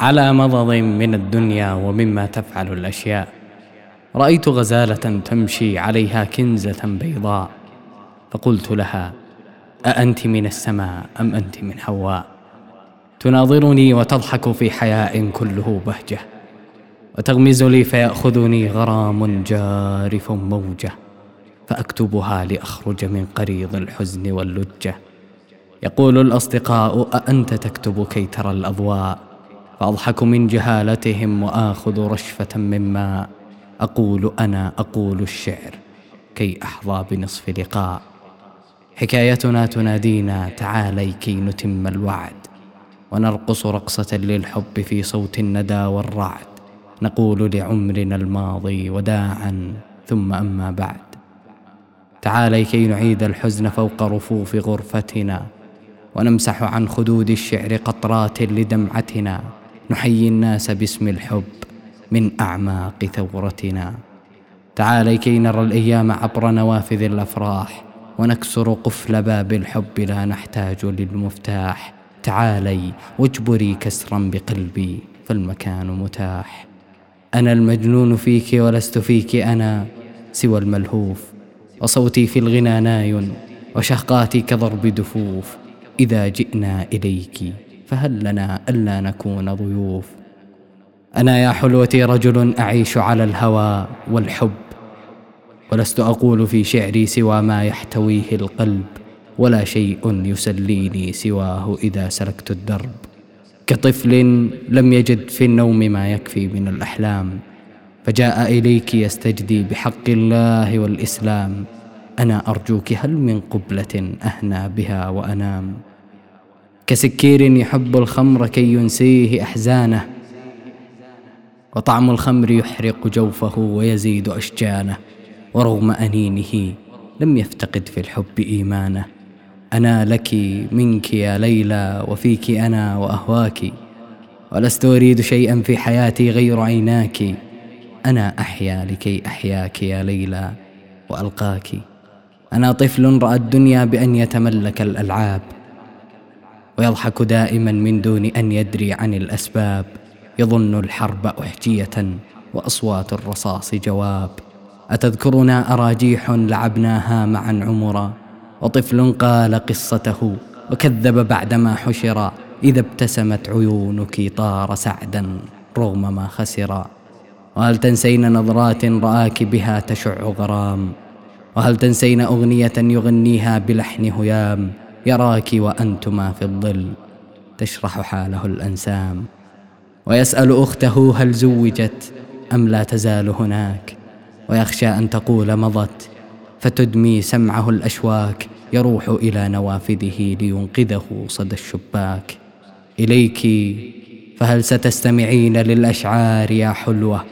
على مضض من الدنيا ومما تفعل الأشياء. رأيت غزالة تمشي عليها كنزة بيضاء. فقلت لها أأنت من السماء أم أنت من حواء؟ تناظرني وتضحك في حياء كله بهجة. وتغمز لي فيأخذني غرام جارف موجة. فأكتبها لأخرج من قريض الحزن واللجة. يقول الأصدقاء أأنت تكتب كي ترى الأضواء؟ فأضحك من جهالتهم وآخذ رشفة من ماء. أقول أنا أقول الشعر كي أحظى بنصف لقاء. حكايتنا تنادينا تعالي كي نتم الوعد. ونرقص رقصة للحب في صوت الندى والرعد. نقول لعمرنا الماضي وداعا ثم أما بعد. تعالي كي نعيد الحزن فوق رفوف غرفتنا. ونمسح عن خدود الشعر قطرات لدمعتنا. نحيي الناس باسم الحب من أعماق ثورتنا. تعالي كي نرى الأيام عبر نوافذ الأفراح ونكسر قفل باب الحب لا نحتاج للمفتاح. تعالي واجبري كسرا بقلبي فالمكان متاح. أنا المجنون فيك ولست فيك أنا سوى الملهوف. وصوتي في الغنى ناي وشهقاتي كضرب دفوف. إذا جئنا إليك فهل لنا ألا نكون ضيوف؟ أنا يا حلوتي رجل أعيش على الهوى والحب ولست أقول في شعري سوى ما يحتويه القلب ولا شيء يسليني سواه إذا سلكت الدرب. كطفل لم يجد في النوم ما يكفي من الأحلام فجاء إليك يستجدي بحق الله والإسلام. أنا أرجوك هل من قبلة أهنى بها وأنام؟ كسكير يحب الخمر كي ينسيه أحزانه وطعم الخمر يحرق جوفه ويزيد أشجانه ورغم أنينه لم يفتقد في الحب إيمانه. أنا لك منك يا ليلى وفيك أنا وأهواك ولست أريد شيئا في حياتي غير عيناك. أنا أحيا لكي أحياك يا ليلى وألقاك. أنا طفل رأى الدنيا بأن يتملك الألعاب. ويضحك دائما من دون أن يدري عن الأسباب. يظن الحرب أحجية وأصوات الرصاص جواب. أتذكرنا أراجيح لعبناها معا عمرا وطفل قال قصته وكذب بعدما حشر. إذا ابتسمت عيونك طار سعدا رغم ما خسر. وهل تنسين نظرات رآك بها تشع غرام؟ وهل تنسين أغنية يغنيها بلحن هيام؟ يراك وأنتما في الظل تشرح حاله الأنسام. ويسأل أخته هل زوجت أم لا تزال هناك. ويخشى أن تقول مضت فتدمي سمعه الأشواك. يروح إلى نوافذه لينقذه صدى الشباك. إليك فهل ستستمعين للأشعار يا حلوة؟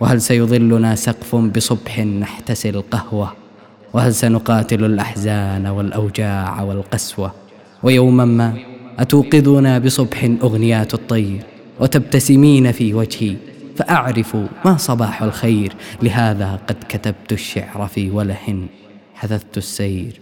وهل سيظلنا سقف بصبح نحتسي القهوة؟ وهل سنقاتل الأحزان والأوجاع والقسوة؟ ويوما ما اتوقظنا بصبح أغنيات الطير وتبتسمين في وجهي فأعرف ما صباح الخير لهذا قد كتبت الشعر في وله حثثت السير.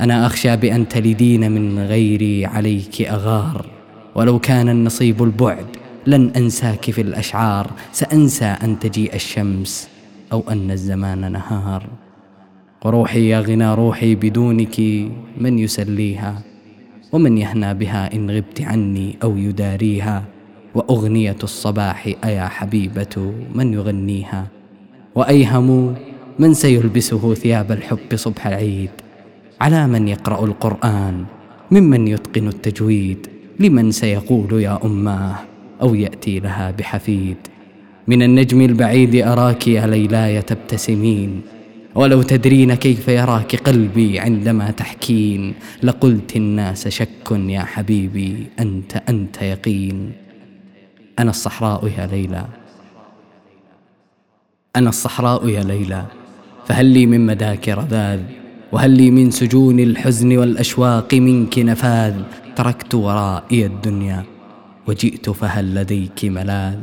أنا أخشى بأن تلدين من غيري عليك أغار ولو كان النصيب البعد لن أنساك في الأشعار سأنسى أن تجيء الشمس أو أن الزمان نهار. وروحي يا غنى روحي بدونك من يسليها ومن يهنى بها إن غبت عني أو يداريها وأغنية الصباح أيا حبيبة من يغنيها وأيهم من سيلبسه ثياب الحب صبح العيد على من يقرأ القرآن ممن يتقن التجويد لمن سيقول يا أماه أو يأتي لها بحفيد من النجم البعيد أراك يا ليلاي تبتسمين ولو تدرين كيف يراك قلبي عندما تحكين لقلت الناس شك يا حبيبي أنت أنت يقين. أنا الصحراء يا ليلى. أنا الصحراء يا ليلى. فهل لي من مداك رذاذ وهل لي من سجون الحزن والأشواق منك نفاذ؟ تركت ورائي الدنيا وجئت فهل لديك ملاذ؟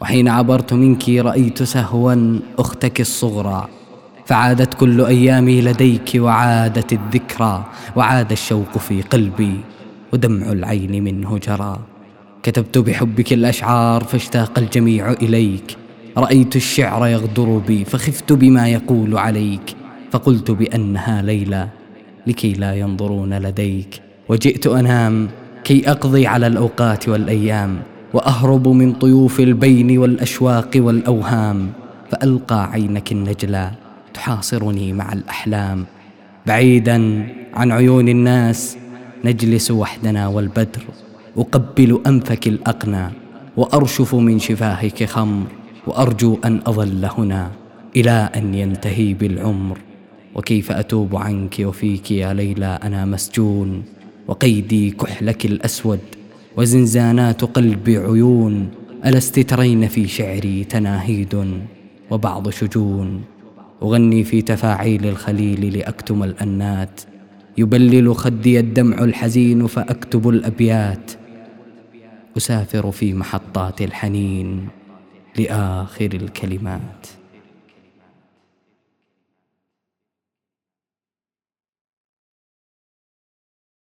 وحين عبرت منك رأيت سهوا أختك الصغرى. فعادت كل أيامي لديك وعادت الذكرى وعاد الشوق في قلبي ودمع العين منه جرى. كتبت بحبك الأشعار فاشتاق الجميع إليك. رأيت الشعر يغدر بي فخفت بما يقول عليك. فقلت بأنها ليلى لكي لا ينظرون لديك. وجئت أنام كي أقضي على الأوقات والأيام وأهرب من طيوف البين والأشواق والأوهام. فألقى عينك النجلى تحاصرني مع الأحلام. بعيدا عن عيون الناس نجلس وحدنا والبدر. أقبل أنفك الأقنى وأرشف من شفاهك خمر. وأرجو أن أظل هنا إلى أن ينتهي بالعمر. وكيف أتوب عنك وفيك يا ليلى؟ أنا مسجون. وقيدي كحلك الأسود وزنزانات قلبي عيون. ألست ترين في شعري تناهيد؟ وبعض شجون. أغني في تفاعيل الخليل لأكتم الأنات. يبلل خدي الدمع الحزين فأكتب الأبيات. أسافر في محطات الحنين لآخر الكلمات.